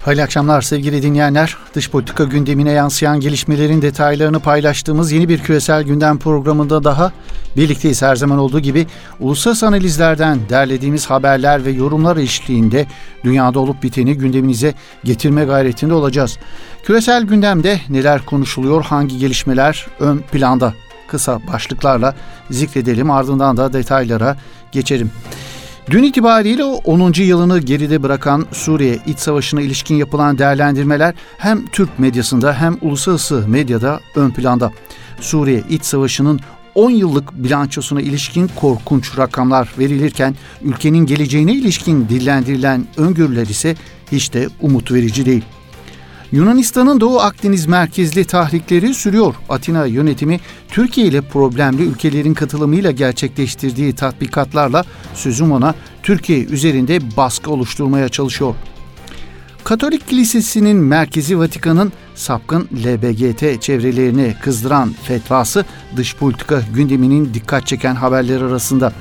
Hayırlı akşamlar sevgili dinleyenler. Dış politika gündemine yansıyan gelişmelerin detaylarını paylaştığımız yeni bir küresel gündem programında daha birlikteyiz. Her zaman olduğu gibi uluslararası analizlerden derlediğimiz haberler ve yorumlar eşliğinde dünyada olup biteni gündeminize getirme gayretinde olacağız. Küresel gündemde neler konuşuluyor, hangi gelişmeler ön planda? Kısa başlıklarla zikredelim ardından da detaylara geçelim. Dün itibariyle 10. yılını geride bırakan Suriye iç savaşına ilişkin yapılan değerlendirmeler hem Türk medyasında hem uluslararası medyada ön planda. Suriye iç savaşının 10 yıllık bilançosuna ilişkin korkunç rakamlar verilirken ülkenin geleceğine ilişkin dillendirilen öngörüler ise hiç de umut verici değil. Yunanistan'ın Doğu Akdeniz merkezli tahrikleri sürüyor. Atina yönetimi Türkiye ile problemli ülkelerin katılımıyla gerçekleştirdiği tatbikatlarla sözüm ona Türkiye üzerinde baskı oluşturmaya çalışıyor. Katolik Kilisesi'nin merkezi Vatikan'ın sapkın LBGT çevrelerini kızdıran fetvası dış politika gündeminin dikkat çeken haberler arasında.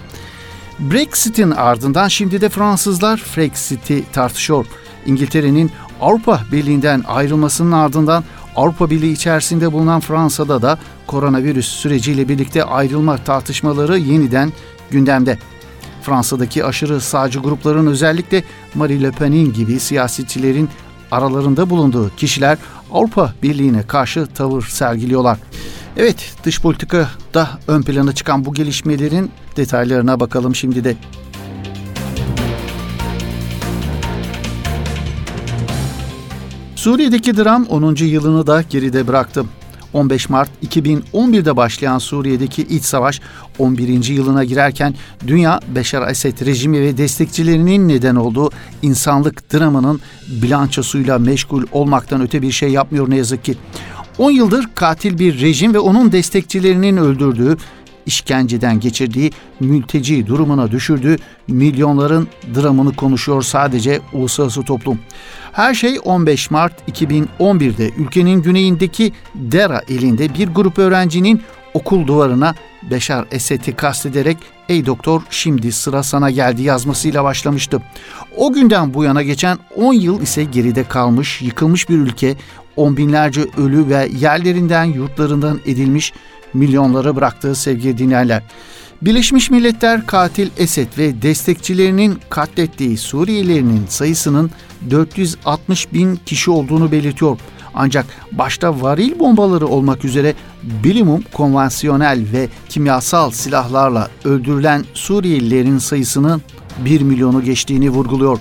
Brexit'in ardından şimdi de Fransızlar Frexit'i tartışıyor. İngiltere'nin Avrupa Birliği'nden ayrılmasının ardından Avrupa Birliği içerisinde bulunan Fransa'da da koronavirüs süreciyle birlikte ayrılma tartışmaları yeniden gündemde. Fransa'daki aşırı sağcı grupların özellikle Marie Le Pen'in gibi siyasetçilerin aralarında bulunduğu kişiler Avrupa Birliği'ne karşı tavır sergiliyorlar. Evet, dış politikada ön plana çıkan bu gelişmelerin detaylarına bakalım şimdi de. Suriye'deki dram 10. yılını da geride bıraktı. 15 Mart 2011'de başlayan Suriye'deki iç savaş 11. yılına girerken dünya Beşar Esed rejimi ve destekçilerinin neden olduğu insanlık dramının bilançosuyla meşgul olmaktan öte bir şey yapmıyor ne yazık ki. 10 yıldır katil bir rejim ve onun destekçilerinin öldürdüğü, işkenceden geçirdiği, mülteci durumuna düşürdüğü milyonların dramını konuşuyor sadece uluslararası toplum. Her şey 15 Mart 2011'de ülkenin güneyindeki Dera ilinde bir grup öğrencinin okul duvarına Beşar Esed'i kastederek ''Ey doktor şimdi sıra sana geldi'' yazmasıyla başlamıştı. O günden bu yana geçen 10 yıl ise geride kalmış, yıkılmış bir ülke, on binlerce ölü ve yerlerinden, yurtlarından edilmiş milyonlara bıraktığı sevgili dinlerler. Birleşmiş Milletler katil Esed ve destekçilerinin katlettiği Suriyelilerin sayısının 460 bin kişi olduğunu belirtiyor. Ancak başta varil bombaları olmak üzere bilimum konvansiyonel ve kimyasal silahlarla öldürülen Suriyelilerin sayısının 1 milyonu geçtiğini vurguluyor.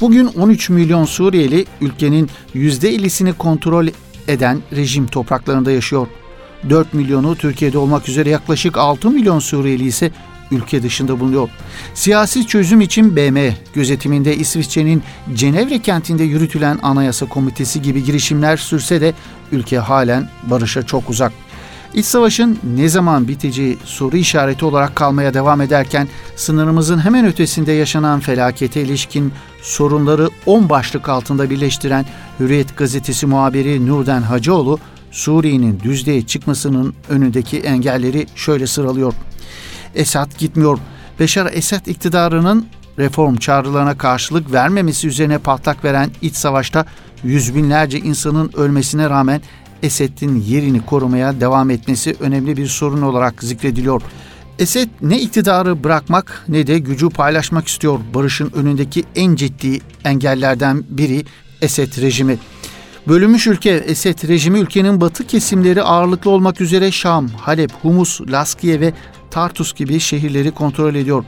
Bugün 13 milyon Suriyeli ülkenin %50'sini kontrol eden rejim topraklarında yaşıyor. 4 milyonu Türkiye'de olmak üzere yaklaşık 6 milyon Suriyeli ise ülke dışında bulunuyor. Siyasi çözüm için BM gözetiminde İsviçre'nin Cenevre kentinde yürütülen Anayasa Komitesi gibi girişimler sürse de ülke halen barışa çok uzak. İç savaşın ne zaman biteceği soru işareti olarak kalmaya devam ederken sınırımızın hemen ötesinde yaşanan felakete ilişkin sorunları 10 başlık altında birleştiren Hürriyet gazetesi muhabiri Nurden Hacıoğlu Suriye'nin düzlüğe çıkmasının önündeki engelleri şöyle sıralıyor. Esad gitmiyor. Beşar Esad iktidarının reform çağrılarına karşılık vermemesi üzerine patlak veren iç savaşta yüz binlerce insanın ölmesine rağmen Esed'in yerini korumaya devam etmesi önemli bir sorun olarak zikrediliyor. Esed ne iktidarı bırakmak ne de gücü paylaşmak istiyor. Barışın önündeki en ciddi engellerden biri Esed rejimi. Bölünmüş ülke Esed rejimi ülkenin batı kesimleri ağırlıklı olmak üzere Şam, Halep, Humus, Laskiye ve Tartus gibi şehirleri kontrol ediyor.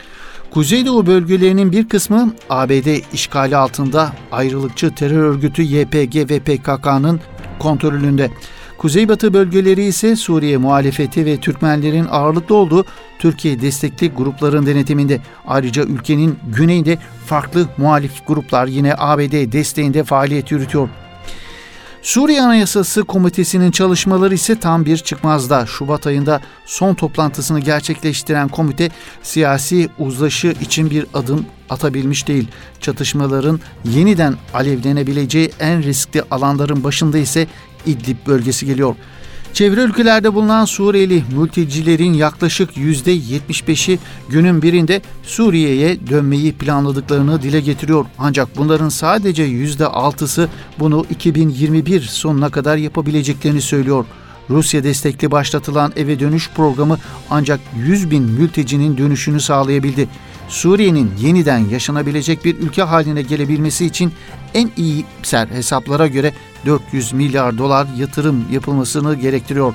Kuzeydoğu bölgelerinin bir kısmı ABD işgali altında ayrılıkçı terör örgütü YPG ve PKK'nın kontrolünde. Kuzeybatı bölgeleri ise Suriye muhalefeti ve Türkmenlerin ağırlıklı olduğu Türkiye destekli grupların denetiminde. Ayrıca ülkenin güneyinde farklı muhalif gruplar yine ABD desteğinde faaliyet yürütüyor. Suriye Anayasası Komitesi'nin çalışmaları ise tam bir çıkmazda. Şubat ayında son toplantısını gerçekleştiren komite siyasi uzlaşı için bir adım atabilmiş değil. Çatışmaların yeniden alevlenebileceği en riskli alanların başında ise İdlib bölgesi geliyor. Çevre ülkelerde bulunan Suriyeli mültecilerin yaklaşık %75'i günün birinde Suriye'ye dönmeyi planladıklarını dile getiriyor. Ancak bunların sadece %6'sı bunu 2021 sonuna kadar yapabileceklerini söylüyor. Rusya destekli başlatılan eve dönüş programı ancak 100 bin mültecinin dönüşünü sağlayabildi. Suriye'nin yeniden yaşanabilecek bir ülke haline gelebilmesi için en iyimser hesaplara göre 400 milyar dolar yatırım yapılmasını gerektiriyor.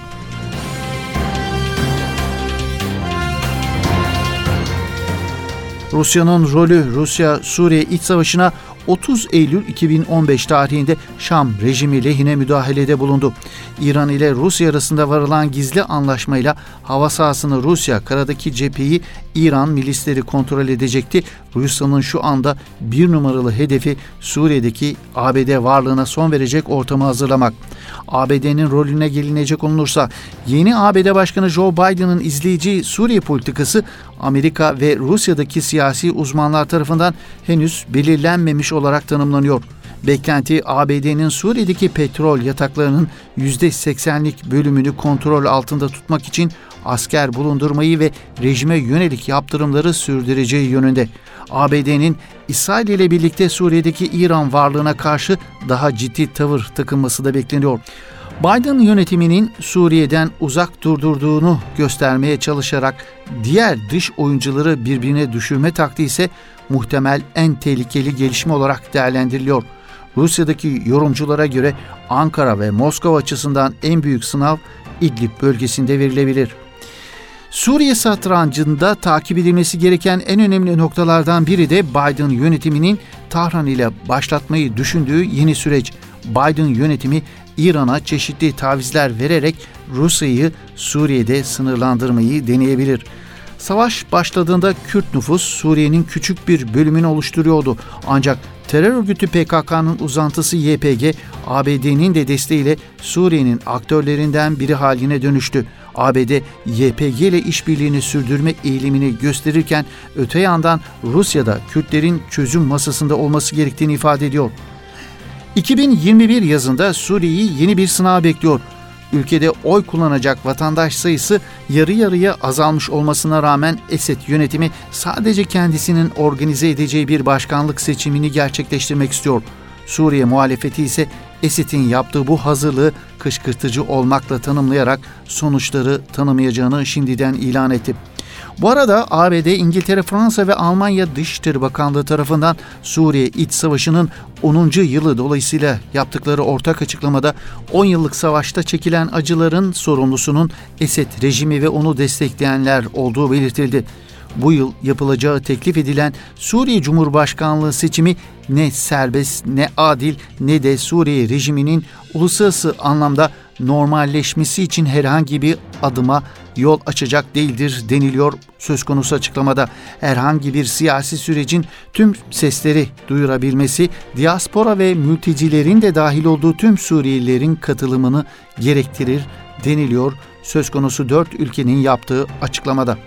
Rusya'nın rolü Rusya-Suriye iç savaşına 30 Eylül 2015 tarihinde Şam rejimi lehine müdahalede bulundu. İran ile Rusya arasında varılan gizli anlaşmayla hava sahasını Rusya, karadaki cepheyi İran milisleri kontrol edecekti. Rusya'nın şu anda bir numaralı hedefi Suriye'deki ABD varlığına son verecek ortamı hazırlamak. ABD'nin rolüne gelinecek olunursa yeni ABD Başkanı Joe Biden'ın izleyici Suriye politikası Amerika ve Rusya'daki siyasi uzmanlar tarafından henüz belirlenmemiş olarak tanımlanıyor. Beklenti ABD'nin Suriye'deki petrol yataklarının %80'lik bölümünü kontrol altında tutmak için asker bulundurmayı ve rejime yönelik yaptırımları sürdüreceği yönünde. ABD'nin İsrail ile birlikte Suriye'deki İran varlığına karşı daha ciddi tavır takınması da bekleniyor. Biden yönetiminin Suriye'den uzak durdurduğunu göstermeye çalışarak diğer dış oyuncuları birbirine düşürme taktiği ise muhtemel en tehlikeli gelişme olarak değerlendiriliyor. Rusya'daki yorumculara göre Ankara ve Moskova açısından en büyük sınav İdlib bölgesinde verilebilir. Suriye satrancında takip edilmesi gereken en önemli noktalardan biri de Biden yönetiminin Tahran ile başlatmayı düşündüğü yeni süreç. Biden yönetimi İran'a çeşitli tavizler vererek Rusya'yı Suriye'de sınırlandırmayı deneyebilir. Savaş başladığında Kürt nüfus Suriye'nin küçük bir bölümünü oluşturuyordu. Ancak terör örgütü PKK'nın uzantısı YPG, ABD'nin de desteğiyle Suriye'nin aktörlerinden biri haline dönüştü. ABD, YPG ile işbirliğini sürdürme eğilimini gösterirken öte yandan Rusya'da Kürtlerin çözüm masasında olması gerektiğini ifade ediyor. 2021 yazında Suriye'yi yeni bir sınav bekliyor. Ülkede oy kullanacak vatandaş sayısı yarı yarıya azalmış olmasına rağmen Esed yönetimi sadece kendisinin organize edeceği bir başkanlık seçimini gerçekleştirmek istiyor. Suriye muhalefeti ise Esed'in yaptığı bu hazırlığı kışkırtıcı olmakla tanımlayarak sonuçları tanımayacağını şimdiden ilan etti. Bu arada ABD, İngiltere, Fransa ve Almanya Dışişleri Bakanlığı tarafından Suriye İç Savaşı'nın 10. yılı dolayısıyla yaptıkları ortak açıklamada 10 yıllık savaşta çekilen acıların sorumlusunun Esed rejimi ve onu destekleyenler olduğu belirtildi. Bu yıl yapılacağı teklif edilen Suriye Cumhurbaşkanlığı seçimi ne serbest ne adil ne de Suriye rejiminin uluslararası anlamda normalleşmesi için herhangi bir adıma yol açacak değildir deniliyor söz konusu açıklamada. Herhangi bir siyasi sürecin tüm sesleri duyurabilmesi, diaspora ve mültecilerin de dahil olduğu tüm Suriyelilerin katılımını gerektirir deniliyor söz konusu dört ülkenin yaptığı açıklamada.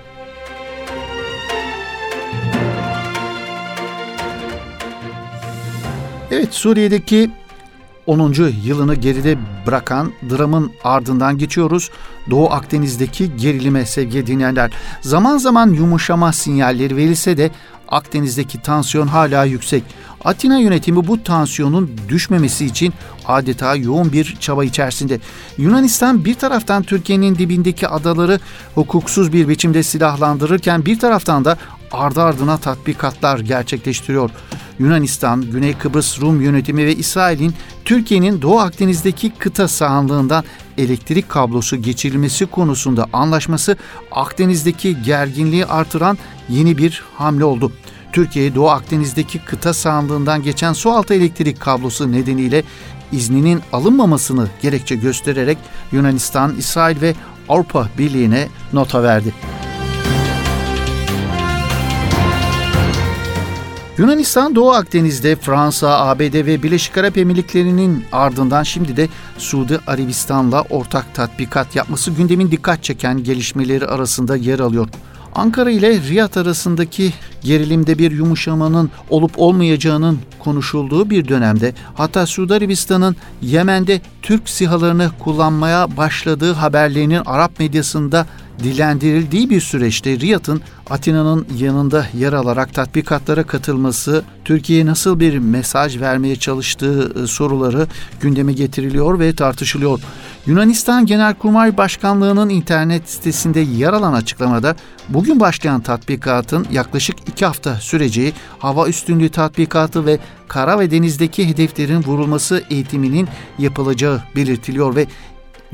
Evet Suriye'deki 10. yılını geride bırakan dramın ardından geçiyoruz. Doğu Akdeniz'deki gerilime sevgili dinleyenler. Zaman zaman yumuşama sinyalleri verilse de Akdeniz'deki tansiyon hala yüksek. Atina yönetimi bu tansiyonun düşmemesi için adeta yoğun bir çaba içerisinde. Yunanistan bir taraftan Türkiye'nin dibindeki adaları hukuksuz bir biçimde silahlandırırken bir taraftan da ardı ardına tatbikatlar gerçekleştiriyor. Yunanistan, Güney Kıbrıs Rum yönetimi ve İsrail'in Türkiye'nin Doğu Akdeniz'deki kıta sahanlığından elektrik kablosu geçirilmesi konusunda anlaşması Akdeniz'deki gerginliği artıran yeni bir hamle oldu. Türkiye Doğu Akdeniz'deki kıta sahanlığından geçen sualtı elektrik kablosu nedeniyle izninin alınmamasını gerekçe göstererek Yunanistan, İsrail ve Avrupa Birliği'ne nota verdi. Yunanistan Doğu Akdeniz'de Fransa, ABD ve Birleşik Arap Emirlikleri'nin ardından şimdi de Suudi Arabistan'la ortak tatbikat yapması gündemin dikkat çeken gelişmeleri arasında yer alıyor. Ankara ile Riyad arasındaki gerilimde bir yumuşamanın olup olmayacağının konuşulduğu bir dönemde hatta Suudi Arabistan'ın Yemen'de Türk sihalarını kullanmaya başladığı haberlerinin Arap medyasında dilendirildiği bir süreçte Riyad'ın Atina'nın yanında yer alarak tatbikatlara katılması, Türkiye'ye nasıl bir mesaj vermeye çalıştığı e, soruları gündeme getiriliyor ve tartışılıyor. Yunanistan Genelkurmay Başkanlığı'nın internet sitesinde yer alan açıklamada bugün başlayan tatbikatın yaklaşık iki hafta süreceği hava üstünlüğü tatbikatı ve kara ve denizdeki hedeflerin vurulması eğitiminin yapılacağı belirtiliyor ve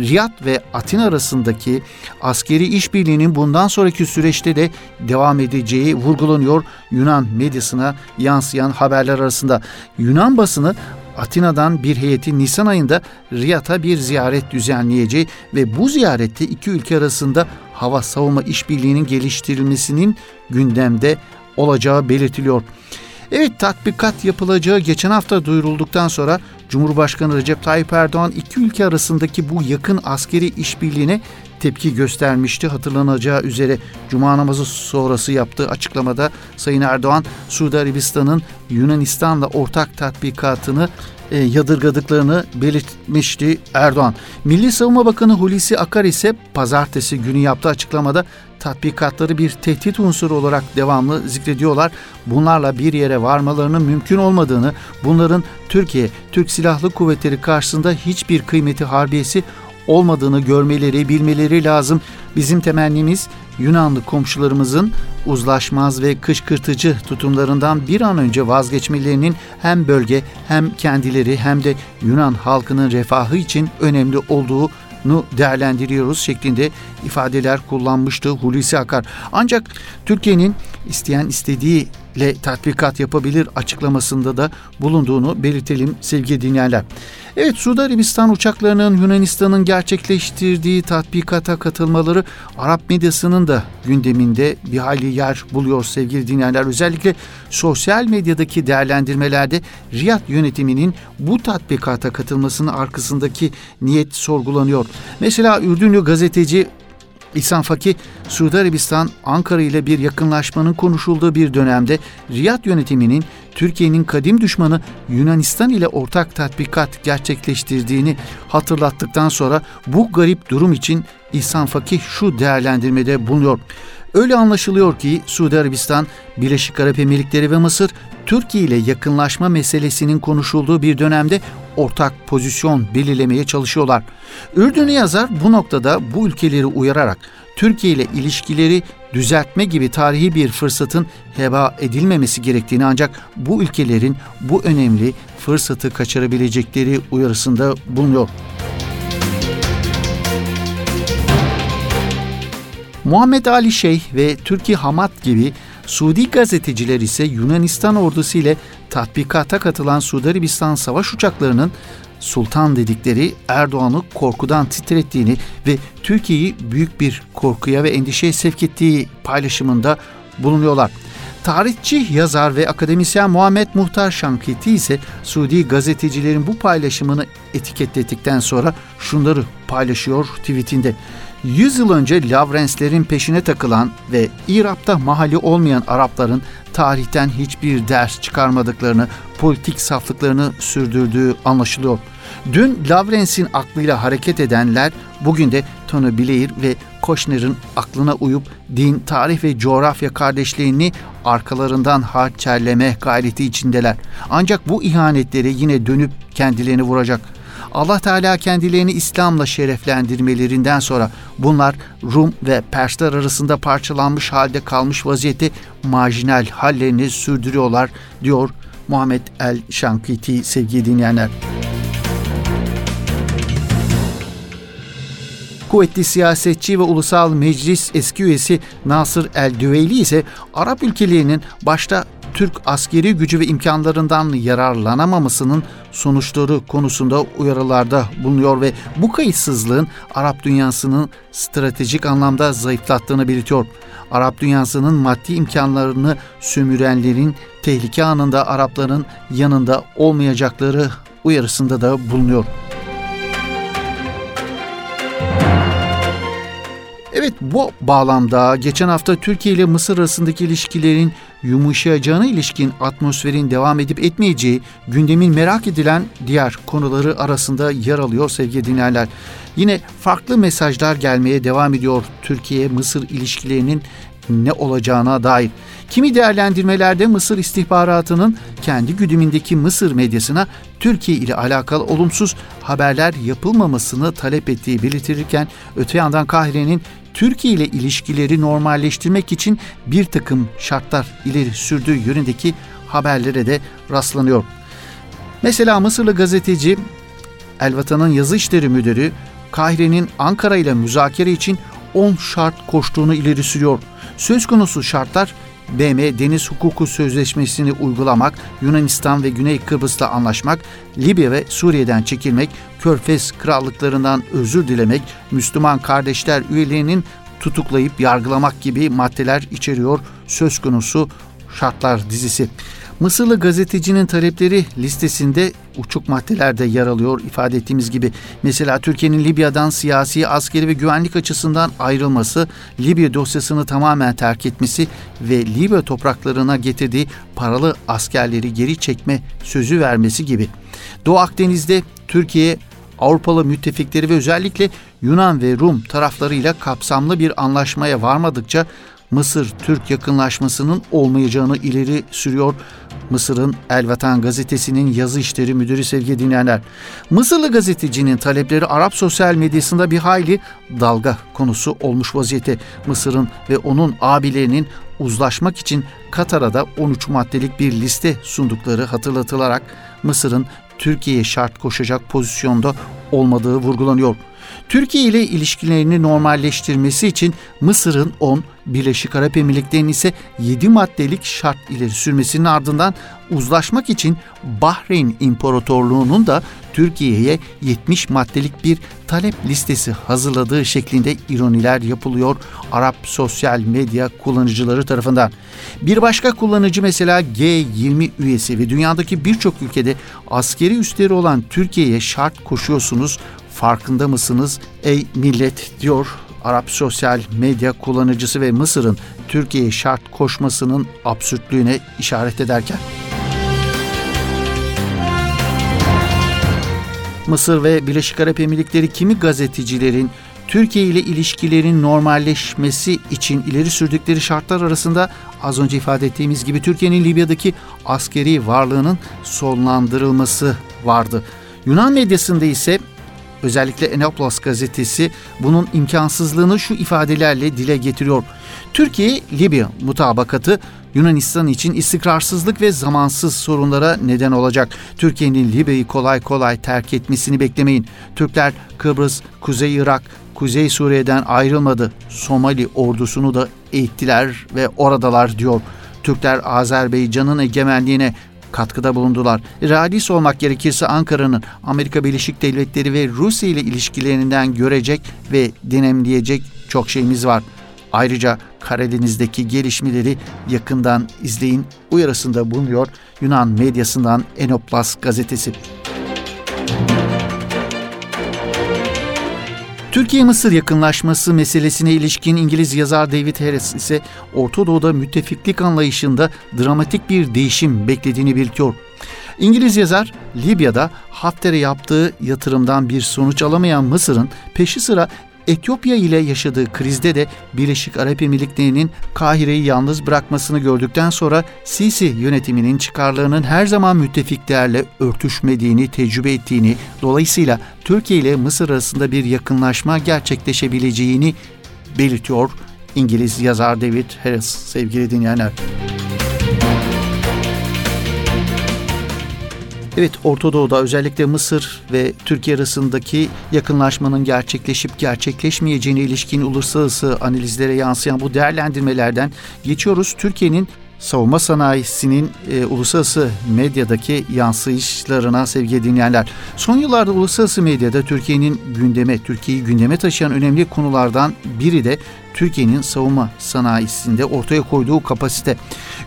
Riyad ve Atina arasındaki askeri işbirliğinin bundan sonraki süreçte de devam edeceği vurgulanıyor Yunan medyasına yansıyan haberler arasında. Yunan basını Atina'dan bir heyetin Nisan ayında Riyad'a bir ziyaret düzenleyeceği ve bu ziyarette iki ülke arasında hava savunma işbirliğinin geliştirilmesinin gündemde olacağı belirtiliyor. Evet tatbikat yapılacağı geçen hafta duyurulduktan sonra Cumhurbaşkanı Recep Tayyip Erdoğan iki ülke arasındaki bu yakın askeri işbirliğine tepki göstermişti. Hatırlanacağı üzere Cuma namazı sonrası yaptığı açıklamada Sayın Erdoğan Suudi Arabistan'ın Yunanistan'la ortak tatbikatını e, yadırgadıklarını belirtmişti Erdoğan. Milli Savunma Bakanı Hulusi Akar ise pazartesi günü yaptığı açıklamada tatbikatları bir tehdit unsuru olarak devamlı zikrediyorlar. Bunlarla bir yere varmalarının mümkün olmadığını, bunların Türkiye, Türk Silahlı Kuvvetleri karşısında hiçbir kıymeti harbiyesi olmadığını görmeleri, bilmeleri lazım. Bizim temennimiz Yunanlı komşularımızın uzlaşmaz ve kışkırtıcı tutumlarından bir an önce vazgeçmelerinin hem bölge hem kendileri hem de Yunan halkının refahı için önemli olduğu değerlendiriyoruz şeklinde ifadeler kullanmıştı Hulusi Akar. Ancak Türkiye'nin isteyen istediğiyle tatbikat yapabilir açıklamasında da bulunduğunu belirtelim sevgili dinleyenler. Evet Suudi Arabistan uçaklarının Yunanistan'ın gerçekleştirdiği tatbikata katılmaları Arap medyasının da gündeminde bir hali yer buluyor sevgili dinleyenler. Özellikle sosyal medyadaki değerlendirmelerde Riyad yönetiminin bu tatbikata katılmasının arkasındaki niyet sorgulanıyor. Mesela Ürdünlü gazeteci İhsan Fakih, Suudi Arabistan, Ankara ile bir yakınlaşmanın konuşulduğu bir dönemde Riyad yönetiminin Türkiye'nin kadim düşmanı Yunanistan ile ortak tatbikat gerçekleştirdiğini hatırlattıktan sonra bu garip durum için İhsan Fakih şu değerlendirmede bulunuyor. Öyle anlaşılıyor ki Suudi Arabistan, Birleşik Arap Emirlikleri ve Mısır Türkiye ile yakınlaşma meselesinin konuşulduğu bir dönemde ortak pozisyon belirlemeye çalışıyorlar. Ürdünlü yazar bu noktada bu ülkeleri uyararak Türkiye ile ilişkileri düzeltme gibi tarihi bir fırsatın heba edilmemesi gerektiğini ancak bu ülkelerin bu önemli fırsatı kaçırabilecekleri uyarısında bulunuyor. Muhammed Ali Şeyh ve Türkiye Hamad gibi Suudi gazeteciler ise Yunanistan ordusu ile tatbikata katılan Suudi Arabistan savaş uçaklarının sultan dedikleri Erdoğan'ı korkudan titrettiğini ve Türkiye'yi büyük bir korkuya ve endişeye sevk ettiği paylaşımında bulunuyorlar. Tarihçi, yazar ve akademisyen Muhammed Muhtar Şankiti ise Suudi gazetecilerin bu paylaşımını etiketledikten sonra şunları paylaşıyor tweetinde. 100 yıl önce Lavrenslerin peşine takılan ve İrab'da mahalli olmayan Arapların tarihten hiçbir ders çıkarmadıklarını, politik saflıklarını sürdürdüğü anlaşılıyor. Dün Lavrens'in aklıyla hareket edenler bugün de Tony Blair ve Koşner'in aklına uyup din, tarih ve coğrafya kardeşliğini arkalarından harçerleme gayreti içindeler. Ancak bu ihanetleri yine dönüp kendilerini vuracak.'' Allah Teala kendilerini İslam'la şereflendirmelerinden sonra bunlar Rum ve Persler arasında parçalanmış halde kalmış vaziyette marjinal hallerini sürdürüyorlar diyor Muhammed El Şankiti sevgili dinleyenler. Kuvvetli siyasetçi ve ulusal meclis eski üyesi Nasır El Düveyli ise Arap ülkelerinin başta Türk askeri gücü ve imkanlarından yararlanamamasının sonuçları konusunda uyarılarda bulunuyor ve bu kayıtsızlığın Arap dünyasının stratejik anlamda zayıflattığını belirtiyor. Arap dünyasının maddi imkanlarını sömürenlerin tehlike anında Arapların yanında olmayacakları uyarısında da bulunuyor. Evet bu bağlamda geçen hafta Türkiye ile Mısır arasındaki ilişkilerin yumuşayacağına ilişkin atmosferin devam edip etmeyeceği gündemin merak edilen diğer konuları arasında yer alıyor sevgili dinleyenler. Yine farklı mesajlar gelmeye devam ediyor Türkiye-Mısır ilişkilerinin ne olacağına dair. Kimi değerlendirmelerde Mısır istihbaratının kendi güdümündeki Mısır medyasına Türkiye ile alakalı olumsuz haberler yapılmamasını talep ettiği belirtilirken öte yandan Kahire'nin Türkiye ile ilişkileri normalleştirmek için bir takım şartlar ileri sürdüğü yönündeki haberlere de rastlanıyor. Mesela Mısırlı gazeteci Elvatan'ın yazı işleri müdürü Kahire'nin Ankara ile müzakere için 10 şart koştuğunu ileri sürüyor. Söz konusu şartlar BM Deniz Hukuku Sözleşmesi'ni uygulamak, Yunanistan ve Güney Kıbrıs'la anlaşmak, Libya ve Suriye'den çekilmek, Körfez krallıklarından özür dilemek, Müslüman kardeşler üyelerinin tutuklayıp yargılamak gibi maddeler içeriyor söz konusu şartlar dizisi. Mısırlı gazetecinin talepleri listesinde uçuk maddelerde yer alıyor ifade ettiğimiz gibi. Mesela Türkiye'nin Libya'dan siyasi, askeri ve güvenlik açısından ayrılması, Libya dosyasını tamamen terk etmesi ve Libya topraklarına getirdiği paralı askerleri geri çekme sözü vermesi gibi. Doğu Akdeniz'de Türkiye Avrupalı müttefikleri ve özellikle Yunan ve Rum taraflarıyla kapsamlı bir anlaşmaya varmadıkça Mısır-Türk yakınlaşmasının olmayacağını ileri sürüyor Mısır'ın El Vatan gazetesinin yazı işleri müdürü sevgili dinleyenler. Mısırlı gazetecinin talepleri Arap sosyal medyasında bir hayli dalga konusu olmuş vaziyette. Mısır'ın ve onun abilerinin uzlaşmak için Katar'a da 13 maddelik bir liste sundukları hatırlatılarak Mısır'ın Türkiye'ye şart koşacak pozisyonda olmadığı vurgulanıyor. Türkiye ile ilişkilerini normalleştirmesi için Mısır'ın 10, Birleşik Arap Emirlikleri'nin ise 7 maddelik şart ileri sürmesinin ardından uzlaşmak için Bahreyn İmparatorluğu'nun da Türkiye'ye 70 maddelik bir talep listesi hazırladığı şeklinde ironiler yapılıyor Arap sosyal medya kullanıcıları tarafından. Bir başka kullanıcı mesela G20 üyesi ve dünyadaki birçok ülkede askeri üsleri olan Türkiye'ye şart koşuyorsunuz farkında mısınız ey millet diyor Arap sosyal medya kullanıcısı ve Mısır'ın Türkiye'ye şart koşmasının absürtlüğüne işaret ederken. Mısır ve Birleşik Arap Emirlikleri kimi gazetecilerin Türkiye ile ilişkilerin normalleşmesi için ileri sürdükleri şartlar arasında az önce ifade ettiğimiz gibi Türkiye'nin Libya'daki askeri varlığının sonlandırılması vardı. Yunan medyasında ise Özellikle Enoplos gazetesi bunun imkansızlığını şu ifadelerle dile getiriyor. Türkiye-Libya mutabakatı Yunanistan için istikrarsızlık ve zamansız sorunlara neden olacak. Türkiye'nin Libya'yı kolay kolay terk etmesini beklemeyin. Türkler Kıbrıs, Kuzey Irak, Kuzey Suriye'den ayrılmadı. Somali ordusunu da eğittiler ve oradalar diyor. Türkler Azerbaycan'ın egemenliğine katkıda bulundular. Realist olmak gerekirse Ankara'nın Amerika Birleşik Devletleri ve Rusya ile ilişkilerinden görecek ve denemleyecek çok şeyimiz var. Ayrıca Karadeniz'deki gelişmeleri yakından izleyin uyarısında bulunuyor Yunan medyasından Enoplas gazetesi. Türkiye-Mısır yakınlaşması meselesine ilişkin İngiliz yazar David Harris ise Orta Doğu'da müttefiklik anlayışında dramatik bir değişim beklediğini belirtiyor. İngiliz yazar Libya'da Hafter'e yaptığı yatırımdan bir sonuç alamayan Mısır'ın peşi sıra Etiyopya ile yaşadığı krizde de Birleşik Arap Emirlikleri'nin Kahire'yi yalnız bırakmasını gördükten sonra Sisi yönetiminin çıkarlarının her zaman müttefiklerle örtüşmediğini tecrübe ettiğini, dolayısıyla Türkiye ile Mısır arasında bir yakınlaşma gerçekleşebileceğini belirtiyor İngiliz yazar David Harris sevgili dinleyenler. Evet Orta Doğu'da özellikle Mısır ve Türkiye arasındaki yakınlaşmanın gerçekleşip gerçekleşmeyeceğine ilişkin uluslararası analizlere yansıyan bu değerlendirmelerden geçiyoruz. Türkiye'nin savunma sanayisinin e, uluslararası medyadaki yansıyışlarına sevgili dinleyenler. Son yıllarda uluslararası medyada Türkiye'nin gündeme, Türkiye'yi gündeme taşıyan önemli konulardan biri de Türkiye'nin savunma sanayisinde ortaya koyduğu kapasite.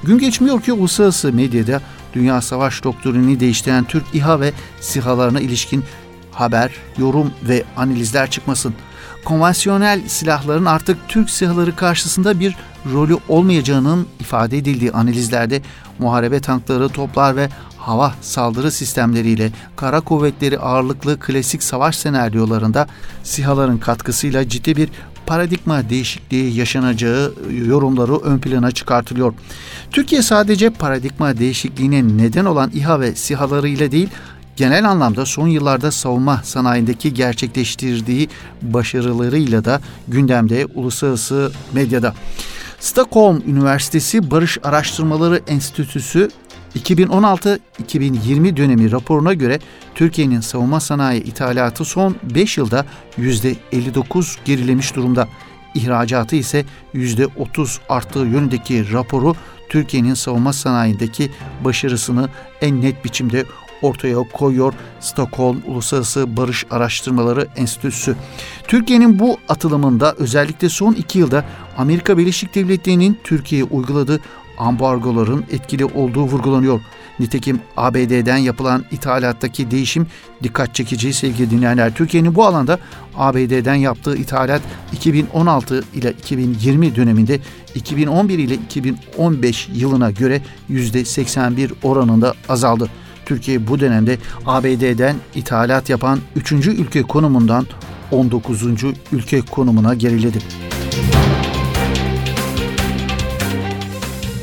Gün geçmiyor ki uluslararası medyada dünya savaş doktrinini değiştiren Türk İHA ve SİHA'larına ilişkin haber, yorum ve analizler çıkmasın. konvansiyonel silahların artık Türk silahları karşısında bir rolü olmayacağının ifade edildiği analizlerde muharebe tankları, toplar ve hava saldırı sistemleriyle kara kuvvetleri ağırlıklı klasik savaş senaryolarında SİHA'ların katkısıyla ciddi bir paradigma değişikliği yaşanacağı yorumları ön plana çıkartılıyor. Türkiye sadece paradigma değişikliğine neden olan İHA ve SİHA'ları ile değil, genel anlamda son yıllarda savunma sanayindeki gerçekleştirdiği başarılarıyla da gündemde uluslararası medyada. Stockholm Üniversitesi Barış Araştırmaları Enstitüsü 2016-2020 dönemi raporuna göre Türkiye'nin savunma sanayi ithalatı son 5 yılda %59 gerilemiş durumda. İhracatı ise %30 arttığı yönündeki raporu Türkiye'nin savunma sanayindeki başarısını en net biçimde ortaya koyuyor Stockholm Uluslararası Barış Araştırmaları Enstitüsü. Türkiye'nin bu atılımında özellikle son iki yılda Amerika Birleşik Devletleri'nin Türkiye'ye uyguladığı ambargoların etkili olduğu vurgulanıyor. Nitekim ABD'den yapılan ithalattaki değişim dikkat çekici sevgili dinleyenler. Türkiye'nin bu alanda ABD'den yaptığı ithalat 2016 ile 2020 döneminde 2011 ile 2015 yılına göre %81 oranında azaldı. Türkiye bu dönemde ABD'den ithalat yapan 3. ülke konumundan 19. ülke konumuna geriledi.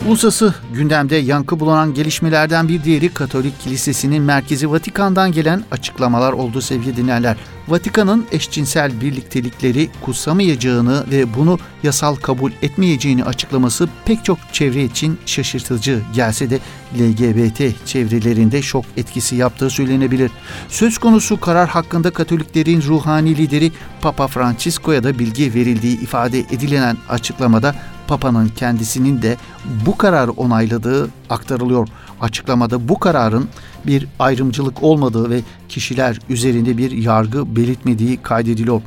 Uluslararası gündemde yankı bulanan gelişmelerden bir diğeri Katolik Kilisesi'nin merkezi Vatikan'dan gelen açıklamalar oldu sevgili dinleyenler. Vatikan'ın eşcinsel birliktelikleri kutsamayacağını ve bunu yasal kabul etmeyeceğini açıklaması pek çok çevre için şaşırtıcı gelse de LGBT çevrelerinde şok etkisi yaptığı söylenebilir. Söz konusu karar hakkında Katoliklerin ruhani lideri Papa Francisco'ya da bilgi verildiği ifade edilen açıklamada Papa'nın kendisinin de bu kararı onayladığı aktarılıyor. Açıklamada bu kararın bir ayrımcılık olmadığı ve kişiler üzerinde bir yargı belirtmediği kaydediliyor.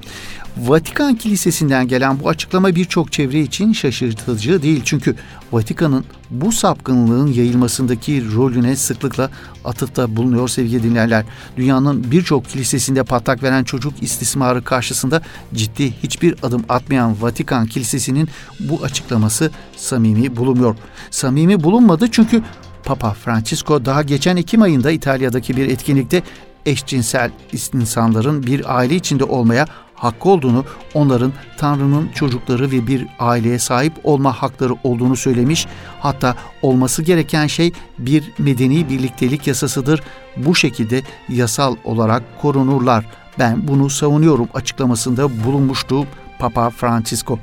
Vatikan Kilisesi'nden gelen bu açıklama birçok çevre için şaşırtıcı değil. Çünkü Vatikan'ın bu sapkınlığın yayılmasındaki rolüne sıklıkla atıfta bulunuyor sevgili dinleyenler. Dünyanın birçok kilisesinde patlak veren çocuk istismarı karşısında ciddi hiçbir adım atmayan Vatikan Kilisesi'nin bu açıklaması samimi bulunmuyor. Samimi bulunmadı çünkü Papa Francisco daha geçen Ekim ayında İtalya'daki bir etkinlikte eşcinsel insanların bir aile içinde olmaya hakkı olduğunu, onların Tanrı'nın çocukları ve bir aileye sahip olma hakları olduğunu söylemiş. Hatta olması gereken şey bir medeni birliktelik yasasıdır. Bu şekilde yasal olarak korunurlar. Ben bunu savunuyorum açıklamasında bulunmuştu Papa Francisco.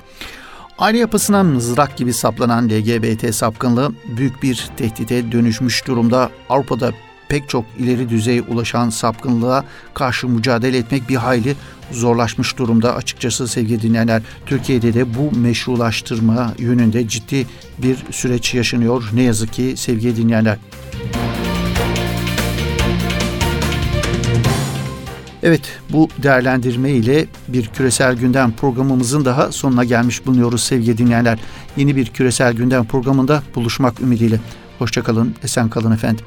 Aile yapısına mızrak gibi saplanan LGBT sapkınlığı büyük bir tehdide dönüşmüş durumda. Avrupa'da pek çok ileri düzeye ulaşan sapkınlığa karşı mücadele etmek bir hayli zorlaşmış durumda açıkçası sevgili dinleyenler. Türkiye'de de bu meşrulaştırma yönünde ciddi bir süreç yaşanıyor ne yazık ki sevgili dinleyenler. Evet bu değerlendirme ile bir küresel gündem programımızın daha sonuna gelmiş bulunuyoruz sevgili dinleyenler. Yeni bir küresel gündem programında buluşmak ümidiyle. Hoşçakalın, esen kalın efendim.